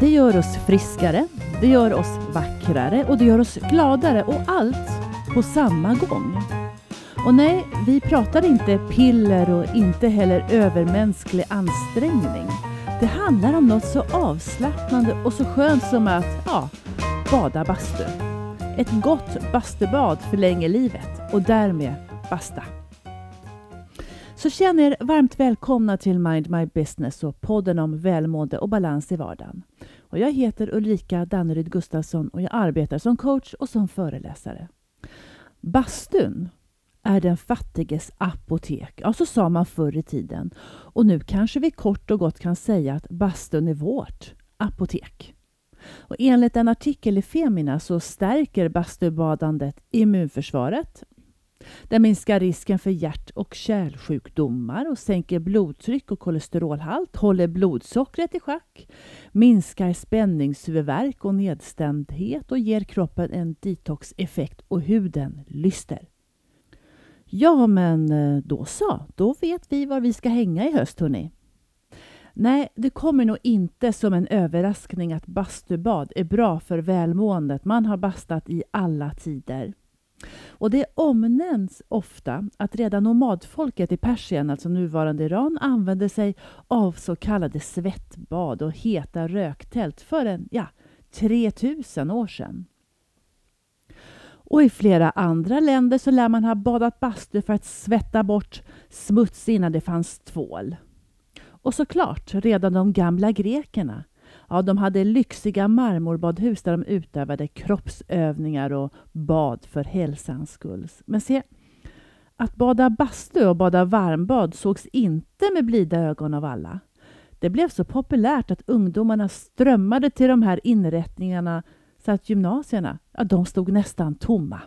Det gör oss friskare, det gör oss vackrare och det gör oss gladare och allt på samma gång. Och nej, vi pratar inte piller och inte heller övermänsklig ansträngning. Det handlar om något så avslappnande och så skönt som att, ja, bada bastu. Ett gott bastubad förlänger livet och därmed basta. Så känn er varmt välkomna till Mind My Business och podden om välmående och balans i vardagen. Och jag heter Ulrika Danneryd Gustafsson och jag arbetar som coach och som föreläsare. Bastun är den fattiges apotek. Ja, så sa man förr i tiden. Och nu kanske vi kort och gott kan säga att bastun är vårt apotek. Och enligt en artikel i Femina så stärker bastubadandet immunförsvaret. Den minskar risken för hjärt och kärlsjukdomar och sänker blodtryck och kolesterolhalt, håller blodsockret i schack, minskar spänningshuvudvärk och nedstämdhet och ger kroppen en detoxeffekt och huden lyster. Ja, men eh, då så. Då vet vi var vi ska hänga i höst, hörni. Nej, det kommer nog inte som en överraskning att bastubad är bra för välmåendet. Man har bastat i alla tider. Och det omnämns ofta att redan nomadfolket i Persien, alltså nuvarande Iran, använde sig av så kallade svettbad och heta röktält för en, ja, 3000 år sedan. Och i flera andra länder så lär man ha badat bastu för att svetta bort smuts innan det fanns tvål. Och såklart, redan de gamla grekerna. Ja, de hade lyxiga marmorbadhus där de utövade kroppsövningar och bad för hälsans skull. Men se, att bada bastu och bada varmbad sågs inte med blida ögon av alla. Det blev så populärt att ungdomarna strömmade till de här inrättningarna så att gymnasierna ja, de stod nästan tomma.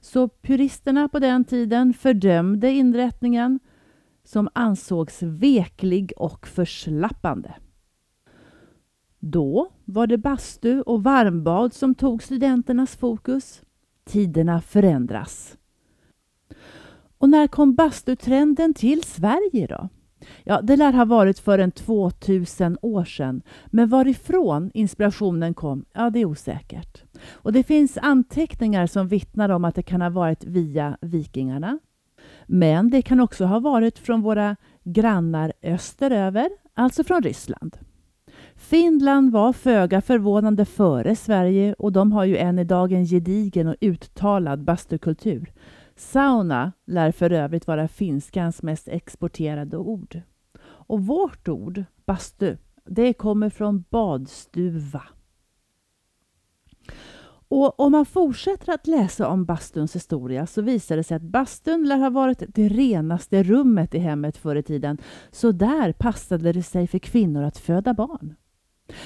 Så puristerna på den tiden fördömde inrättningen som ansågs veklig och förslappande. Då var det bastu och varmbad som tog studenternas fokus. Tiderna förändras. Och när kom bastutrenden till Sverige då? Ja, det lär ha varit för en 2000 år sedan. Men varifrån inspirationen kom, ja det är osäkert. Och det finns anteckningar som vittnar om att det kan ha varit via vikingarna. Men det kan också ha varit från våra grannar österöver, alltså från Ryssland. Finland var föga förvånande före Sverige och de har ju än idag en gedigen och uttalad bastukultur. Sauna lär för övrigt vara finskans mest exporterade ord. Och vårt ord, bastu, det kommer från badstuva. Och om man fortsätter att läsa om bastuns historia så visar det sig att bastun lär ha varit det renaste rummet i hemmet förr i tiden. Så där passade det sig för kvinnor att föda barn.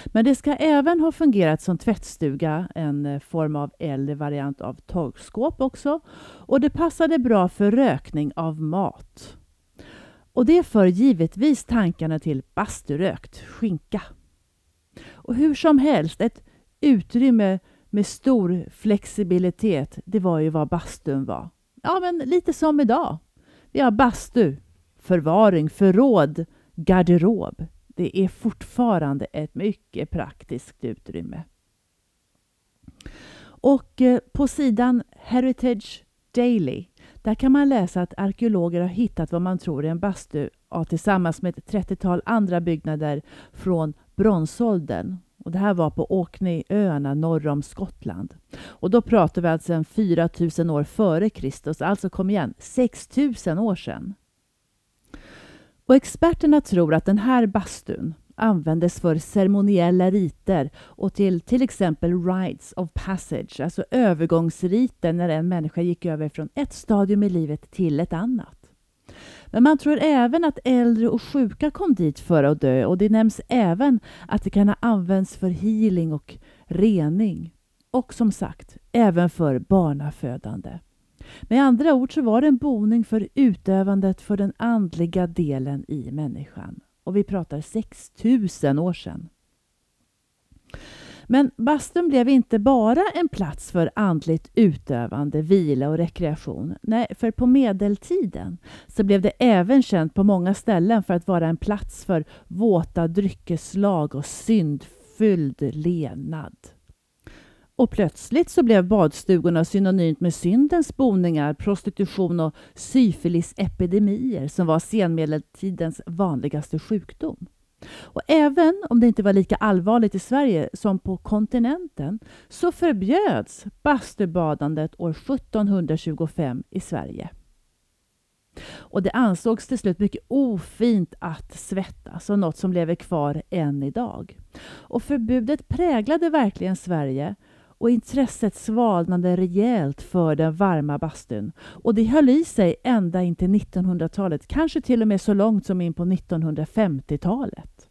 Men det ska även ha fungerat som tvättstuga, en eh, form av äldre variant av torkskåp också. Och det passade bra för rökning av mat. Och det för givetvis tankarna till basturökt skinka. Och hur som helst, ett utrymme med stor flexibilitet, det var ju vad bastun var. Ja, men lite som idag. Vi har bastu, förvaring, förråd, garderob. Det är fortfarande ett mycket praktiskt utrymme. Och eh, på sidan Heritage Daily där kan man läsa att arkeologer har hittat vad man tror är en bastu ja, tillsammans med ett 30-tal andra byggnader från bronsåldern. Och det här var på Orkneyöarna norr om Skottland. Och då pratar vi alltså 4000 år före Kristus, alltså kom igen, 6000 år sedan. Och experterna tror att den här bastun användes för ceremoniella riter och till till exempel rites of passage, alltså övergångsriter när en människa gick över från ett stadium i livet till ett annat. Men man tror även att äldre och sjuka kom dit för att dö och det nämns även att det kan ha använts för healing och rening. Och som sagt, även för barnafödande. Med andra ord så var det en boning för utövandet för den andliga delen i människan. Och vi pratar 6000 år sedan. Men bastun blev inte bara en plats för andligt utövande, vila och rekreation. Nej, för på medeltiden så blev det även känt på många ställen för att vara en plats för våta dryckeslag och syndfylld lenad. Och plötsligt så blev badstugorna synonymt med syndens boningar, prostitution och syfilisepidemier som var senmedeltidens vanligaste sjukdom. Och även om det inte var lika allvarligt i Sverige som på kontinenten så förbjöds bastubadandet år 1725 i Sverige. Och det ansågs till slut mycket ofint att svettas och något som lever kvar än idag. Och förbudet präglade verkligen Sverige och intresset svalnade rejält för den varma bastun. Och det höll i sig ända in till 1900-talet, kanske till och med så långt som in på 1950-talet.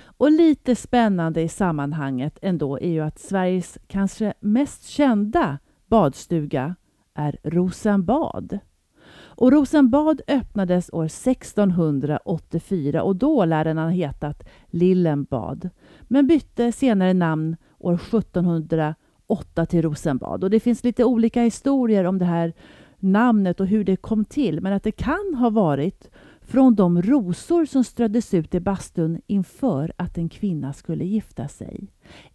Och lite spännande i sammanhanget ändå är ju att Sveriges kanske mest kända badstuga är Rosenbad. Och Rosenbad öppnades år 1684 och då lär den ha hetat Lillenbad men bytte senare namn år 1708 till Rosenbad. Och det finns lite olika historier om det här namnet och hur det kom till men att det kan ha varit från de rosor som ströddes ut i bastun inför att en kvinna skulle gifta sig.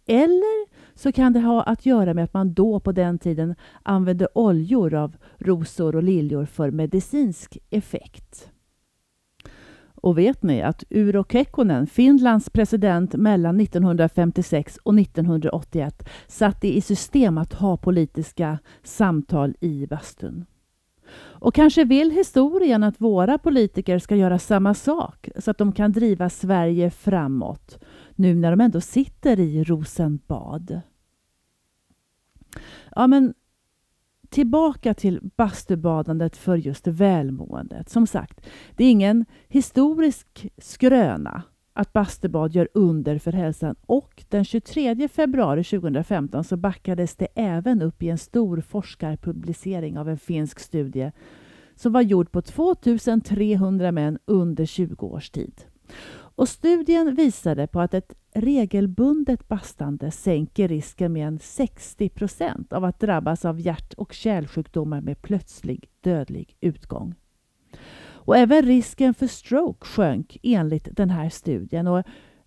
Eller så kan det ha att göra med att man då på den tiden använde oljor av rosor och liljor för medicinsk effekt. Och vet ni att Urho Kekkonen, Finlands president mellan 1956 och 1981, satte i system att ha politiska samtal i bastun. Och kanske vill historien att våra politiker ska göra samma sak så att de kan driva Sverige framåt nu när de ändå sitter i Rosenbad. Ja, men tillbaka till bastubadandet för just välmåendet. Som sagt, det är ingen historisk skröna att bastubad gör under för hälsan och den 23 februari 2015 så backades det även upp i en stor forskarpublicering av en finsk studie som var gjord på 2300 män under 20 års tid. Och studien visade på att ett regelbundet bastande sänker risken med en 60 procent av att drabbas av hjärt och kärlsjukdomar med plötslig dödlig utgång. Och även risken för stroke sjönk enligt den här studien. Och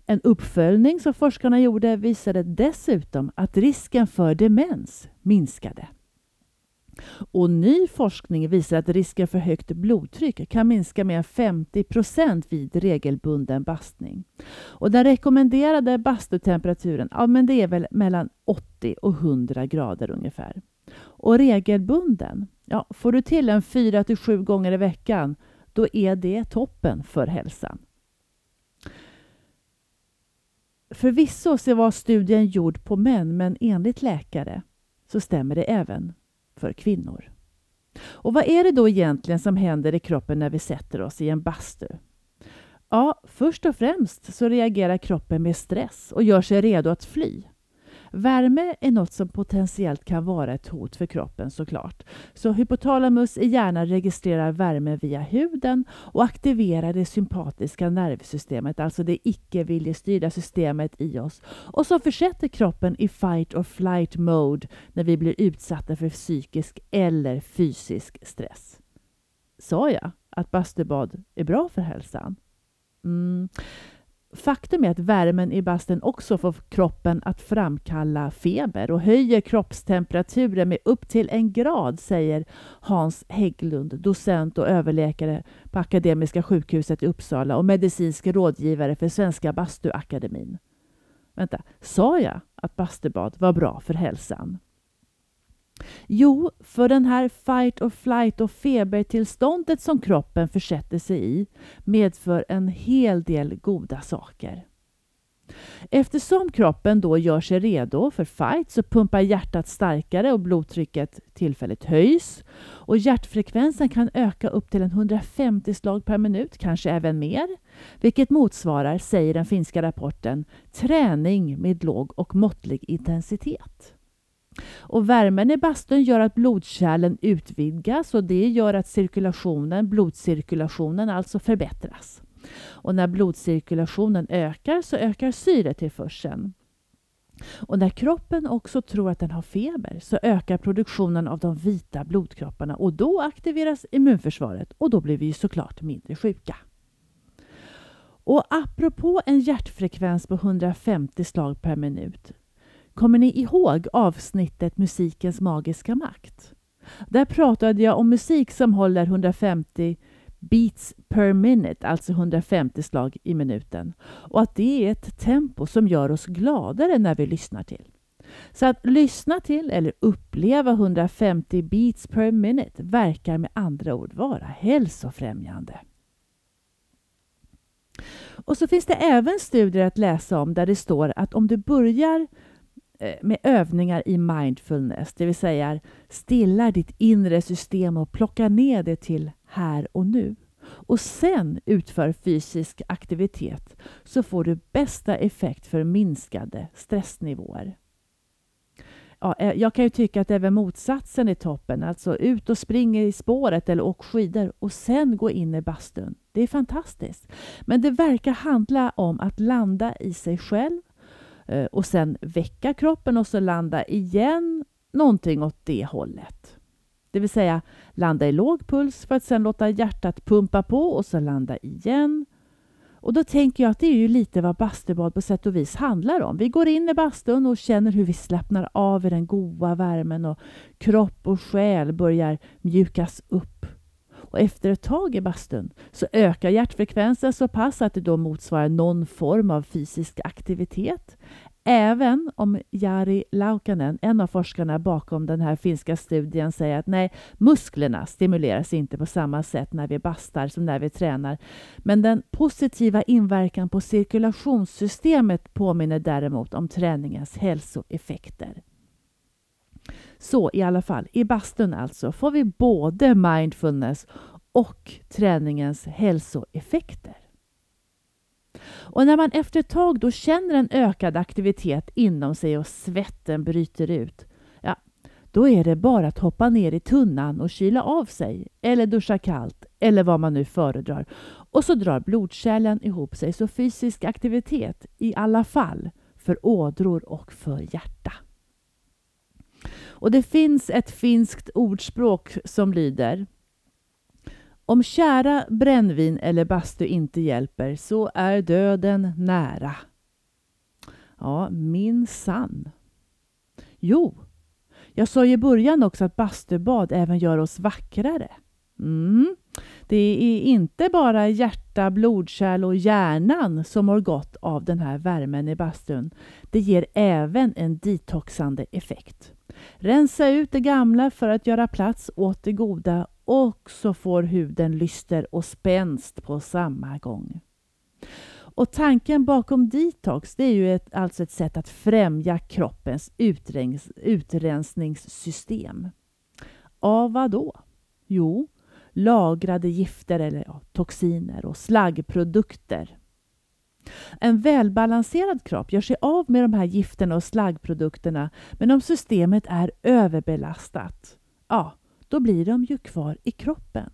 en uppföljning som forskarna gjorde visade dessutom att risken för demens minskade. Och ny forskning visar att risken för högt blodtryck kan minska med 50 procent vid regelbunden bastning. Och den rekommenderade bastutemperaturen ja, men det är väl mellan 80 och 100 grader ungefär. Och regelbunden, ja, får du till en 4 till 7 gånger i veckan då är det toppen för hälsan. Förvisso så var studien gjord på män, men enligt läkare så stämmer det även för kvinnor. Och vad är det då egentligen som händer i kroppen när vi sätter oss i en bastu? Ja, först och främst så reagerar kroppen med stress och gör sig redo att fly. Värme är något som potentiellt kan vara ett hot för kroppen såklart. Så hypotalamus i hjärnan registrerar värme via huden och aktiverar det sympatiska nervsystemet, alltså det icke-viljestyrda systemet i oss och som försätter kroppen i fight or flight mode när vi blir utsatta för psykisk eller fysisk stress. Sa jag att bastubad är bra för hälsan? Mm. Faktum är att värmen i bastun också får kroppen att framkalla feber och höjer kroppstemperaturen med upp till en grad, säger Hans Hägglund, docent och överläkare på Akademiska sjukhuset i Uppsala och medicinsk rådgivare för Svenska Bastuakademin. Vänta, sa jag att bastubad var bra för hälsan? Jo, för den här fight or flight och febertillståndet som kroppen försätter sig i medför en hel del goda saker. Eftersom kroppen då gör sig redo för fight så pumpar hjärtat starkare och blodtrycket tillfälligt höjs. Och hjärtfrekvensen kan öka upp till 150 slag per minut, kanske även mer. Vilket motsvarar, säger den finska rapporten, träning med låg och måttlig intensitet. Och värmen i bastun gör att blodkärlen utvidgas och det gör att cirkulationen, blodcirkulationen alltså förbättras. Och när blodcirkulationen ökar så ökar syretillförseln. Och när kroppen också tror att den har feber så ökar produktionen av de vita blodkropparna och då aktiveras immunförsvaret och då blir vi såklart mindre sjuka. Och apropå en hjärtfrekvens på 150 slag per minut. Kommer ni ihåg avsnittet Musikens magiska makt? Där pratade jag om musik som håller 150 beats per minute, alltså 150 slag i minuten. Och att det är ett tempo som gör oss gladare när vi lyssnar till. Så att lyssna till eller uppleva 150 beats per minute verkar med andra ord vara hälsofrämjande. Och så finns det även studier att läsa om där det står att om du börjar Eh, med övningar i mindfulness, det vill säga stillar ditt inre system och plockar ner det till här och nu och sen utför fysisk aktivitet så får du bästa effekt för minskade stressnivåer. Ja, eh, jag kan ju tycka att även motsatsen är toppen, alltså ut och springa i spåret eller åk skidor och sen gå in i bastun. Det är fantastiskt. Men det verkar handla om att landa i sig själv Eh, och sen väcka kroppen och så landa igen någonting åt det hållet. Det vill säga landa i låg puls för att sen låta hjärtat pumpa på och så landa igen. Och då tänker jag att det är ju lite vad bastubad på sätt och vis handlar om. Vi går in i bastun och känner hur vi slappnar av i den goda värmen och kropp och själ börjar mjukas upp. Och efter ett tag i bastun så ökar hjärtfrekvensen så pass att det då motsvarar någon form av fysisk aktivitet. Även om Jari Laukanen, en av forskarna bakom den här finska studien, säger att nej, musklerna stimuleras inte på samma sätt när vi bastar som när vi tränar. Men den positiva inverkan på cirkulationssystemet påminner däremot om träningens hälsoeffekter. Så i alla fall, i bastun alltså får vi både mindfulness och träningens hälsoeffekter. Och när man efter ett tag då känner en ökad aktivitet inom sig och svetten bryter ut, ja, då är det bara att hoppa ner i tunnan och kyla av sig, eller duscha kallt, eller vad man nu föredrar. Och så drar blodkärlen ihop sig, så fysisk aktivitet i alla fall för ådror och för hjärta. Och det finns ett finskt ordspråk som lyder om kära brännvin eller bastu inte hjälper så är döden nära. Ja, min sann. Jo, jag sa ju i början också att bastubad även gör oss vackrare. Mm. Det är inte bara hjärta, blodkärl och hjärnan som mår gott av den här värmen i bastun. Det ger även en detoxande effekt. Rensa ut det gamla för att göra plats åt det goda och så får huden lyster och spänst på samma gång. Och tanken bakom detox det är ju ett, alltså ett sätt att främja kroppens utrens, utrensningssystem. Av vad då? Jo, lagrade gifter eller ja, toxiner och slaggprodukter. En välbalanserad kropp gör sig av med de här gifterna och slaggprodukterna men om systemet är överbelastat, ja, då blir de ju kvar i kroppen.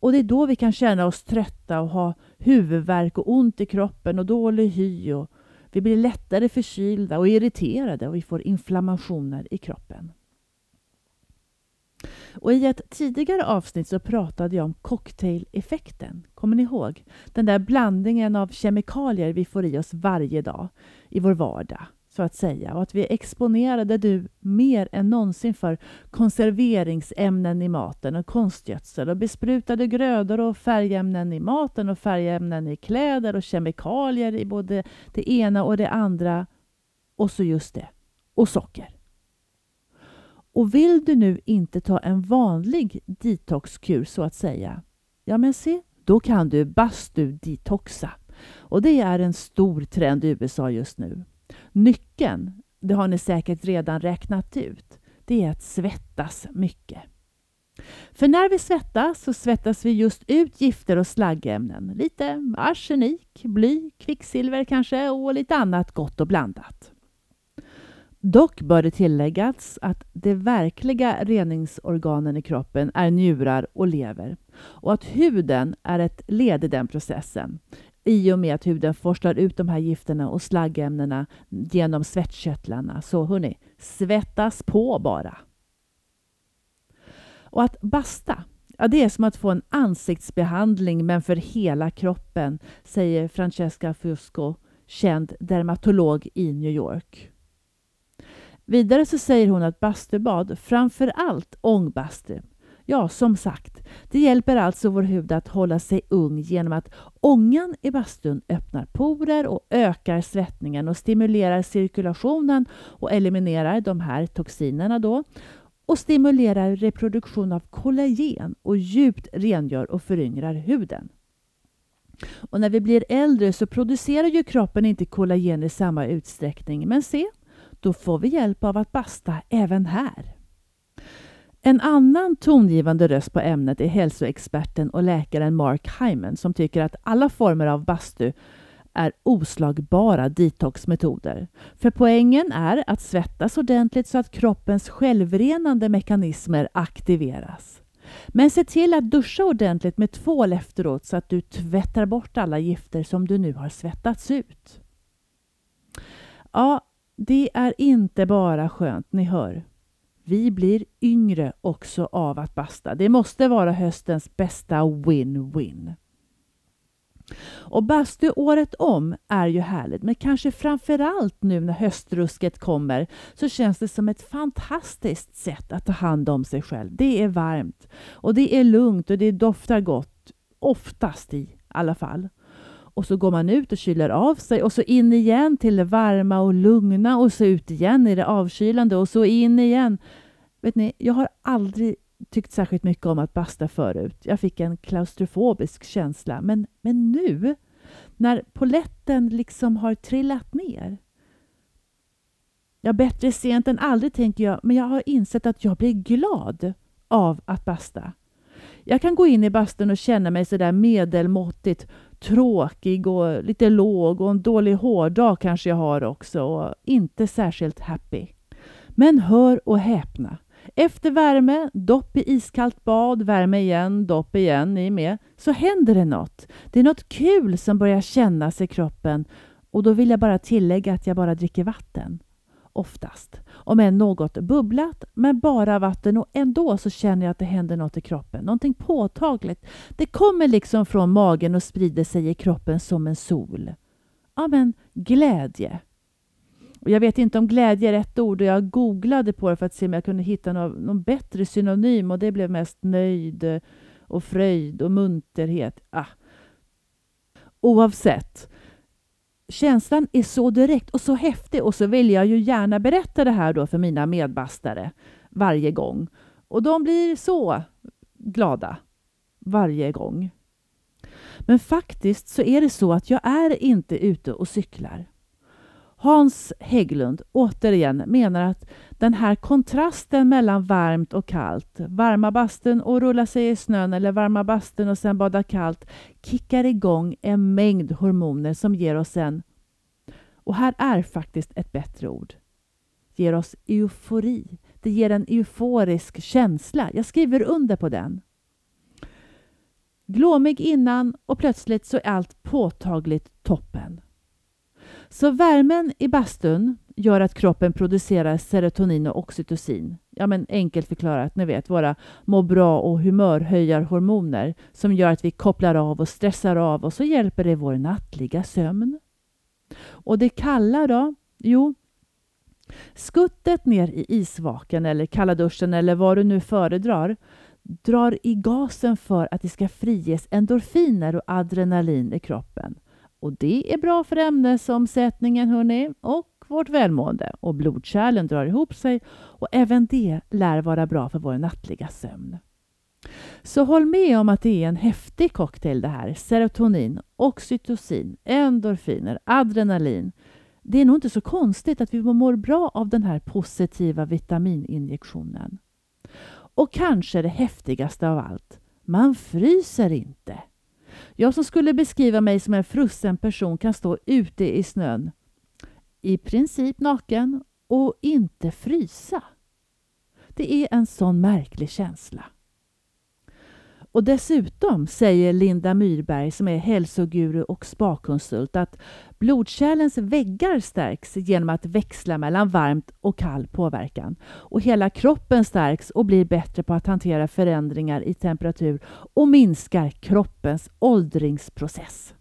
Och det är då vi kan känna oss trötta och ha huvudvärk och ont i kroppen och dålig hy. Och vi blir lättare förkylda och irriterade och vi får inflammationer i kroppen. Och I ett tidigare avsnitt så pratade jag om cocktaileffekten. Kommer ni ihåg? Den där blandningen av kemikalier vi får i oss varje dag i vår vardag så att säga och att vi exponerade du mer än någonsin för konserveringsämnen i maten och konstgödsel och besprutade grödor och färgämnen i maten och färgämnen i kläder och kemikalier i både det ena och det andra och så just det, och socker. Och vill du nu inte ta en vanlig detoxkur så att säga, ja men se, då kan du bastu-detoxa. Och det är en stor trend i USA just nu. Nyckeln, det har ni säkert redan räknat ut, det är att svettas mycket. För när vi svettas så svettas vi just ut gifter och slaggämnen. Lite arsenik, bly, kvicksilver kanske och lite annat gott och blandat. Dock bör det tilläggas att de verkliga reningsorganen i kroppen är njurar och lever och att huden är ett led i den processen i och med att huden forslar ut de här gifterna och slaggämnena genom svettkörtlarna. Så hörni, svettas på bara. Och att basta, Ja, det är som att få en ansiktsbehandling men för hela kroppen, säger Francesca Fusco, känd dermatolog i New York. Vidare så säger hon att bastubad, framför allt ångbastu, ja som sagt, det hjälper alltså vår hud att hålla sig ung genom att ångan i bastun öppnar porer och ökar svettningen och stimulerar cirkulationen och eliminerar de här toxinerna då och stimulerar reproduktion av kollagen och djupt rengör och föryngrar huden. Och när vi blir äldre så producerar ju kroppen inte kollagen i samma utsträckning. Men se, då får vi hjälp av att basta även här. En annan tongivande röst på ämnet är hälsoexperten och läkaren Mark Hyman som tycker att alla former av bastu är oslagbara detoxmetoder. För poängen är att svettas ordentligt så att kroppens självrenande mekanismer aktiveras. Men se till att duscha ordentligt med tvål efteråt så att du tvättar bort alla gifter som du nu har svettats ut. Ja, det är inte bara skönt, ni hör. Vi blir yngre också av att basta. Det måste vara höstens bästa win-win. Och bastu året om är ju härligt, men kanske framförallt nu när höstrusket kommer så känns det som ett fantastiskt sätt att ta hand om sig själv. Det är varmt och det är lugnt och det doftar gott, oftast i alla fall. Och så går man ut och kyler av sig och så in igen till det varma och lugna och så ut igen i det avkylande och så in igen. Vet ni, jag har aldrig tyckt särskilt mycket om att basta förut. Jag fick en klaustrofobisk känsla. Men, men nu, när poletten liksom har trillat ner. Ja, bättre sent än aldrig tänker jag, men jag har insett att jag blir glad av att basta. Jag kan gå in i bastun och känna mig sådär medelmåttigt tråkig och lite låg och en dålig hårdag kanske jag har också och inte särskilt happy. Men hör och häpna. Efter värme, dopp i iskallt bad, värme igen, dopp igen, ni med, så händer det något. Det är något kul som börjar kännas i kroppen och då vill jag bara tillägga att jag bara dricker vatten. Oftast. Om än något bubblat, men bara vatten och ändå så känner jag att det händer något i kroppen. Någonting påtagligt. Det kommer liksom från magen och sprider sig i kroppen som en sol. Ja, men glädje. Och jag vet inte om glädje är rätt ord och jag googlade på det för att se om jag kunde hitta någon, någon bättre synonym och det blev mest nöjd och fröjd och munterhet. Ah. Oavsett. Känslan är så direkt och så häftig och så vill jag ju gärna berätta det här då för mina medbastare varje gång. Och de blir så glada varje gång. Men faktiskt så är det så att jag är inte ute och cyklar. Hans Hägglund återigen menar att den här kontrasten mellan varmt och kallt, varma bastun och rulla sig i snön eller varma bastun och sen bada kallt, kickar igång en mängd hormoner som ger oss en, och här är faktiskt ett bättre ord, ger oss eufori. Det ger en euforisk känsla. Jag skriver under på den. Glåmig innan och plötsligt så är allt påtagligt toppen. Så värmen i bastun gör att kroppen producerar serotonin och oxytocin. Ja, men enkelt förklarat, ni vet, våra må bra och humörhöjarhormoner som gör att vi kopplar av och stressar av och så hjälper det vår nattliga sömn. Och det kalla då? Jo, skuttet ner i isvaken eller kalla duschen eller vad du nu föredrar drar i gasen för att det ska friges endorfiner och adrenalin i kroppen. Och det är bra för ämnesomsättningen hörni, och vårt välmående. Och blodkärlen drar ihop sig och även det lär vara bra för vår nattliga sömn. Så håll med om att det är en häftig cocktail det här. Serotonin, oxytocin, endorfiner, adrenalin. Det är nog inte så konstigt att vi mår bra av den här positiva vitamininjektionen. Och kanske det häftigaste av allt, man fryser inte. Jag som skulle beskriva mig som en frusen person kan stå ute i snön, i princip naken och inte frysa. Det är en sån märklig känsla. Och dessutom säger Linda Myrberg som är hälsoguru och spakonsult att blodkärlens väggar stärks genom att växla mellan varmt och kall påverkan. Och hela kroppen stärks och blir bättre på att hantera förändringar i temperatur och minskar kroppens åldringsprocess.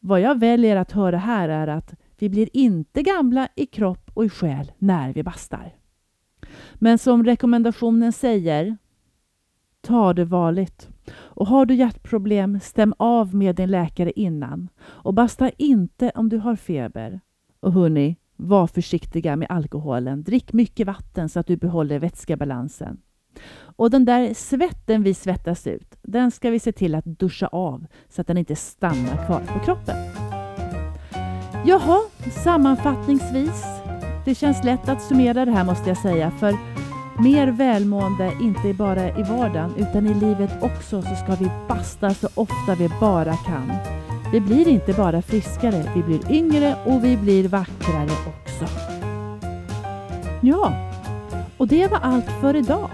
Vad jag väljer att höra här är att vi blir inte gamla i kropp och i själ när vi bastar. Men som rekommendationen säger, ta det varligt. Och har du hjärtproblem, stäm av med din läkare innan. Och basta inte om du har feber. Och hörni, var försiktiga med alkoholen. Drick mycket vatten så att du behåller vätskebalansen. Och den där svetten vi svettas ut, den ska vi se till att duscha av så att den inte stannar kvar på kroppen. Jaha, sammanfattningsvis. Det känns lätt att summera det här måste jag säga, för mer välmående, inte bara i vardagen utan i livet också, så ska vi basta så ofta vi bara kan. Vi blir inte bara friskare, vi blir yngre och vi blir vackrare också. Ja, och det var allt för idag.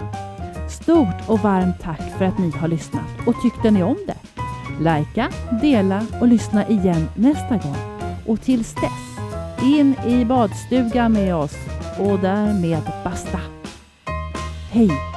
Stort och varmt tack för att ni har lyssnat och tyckte ni om det? Lajka, dela och lyssna igen nästa gång. Och tills dess, in i badstugan med oss och därmed basta. 嘿。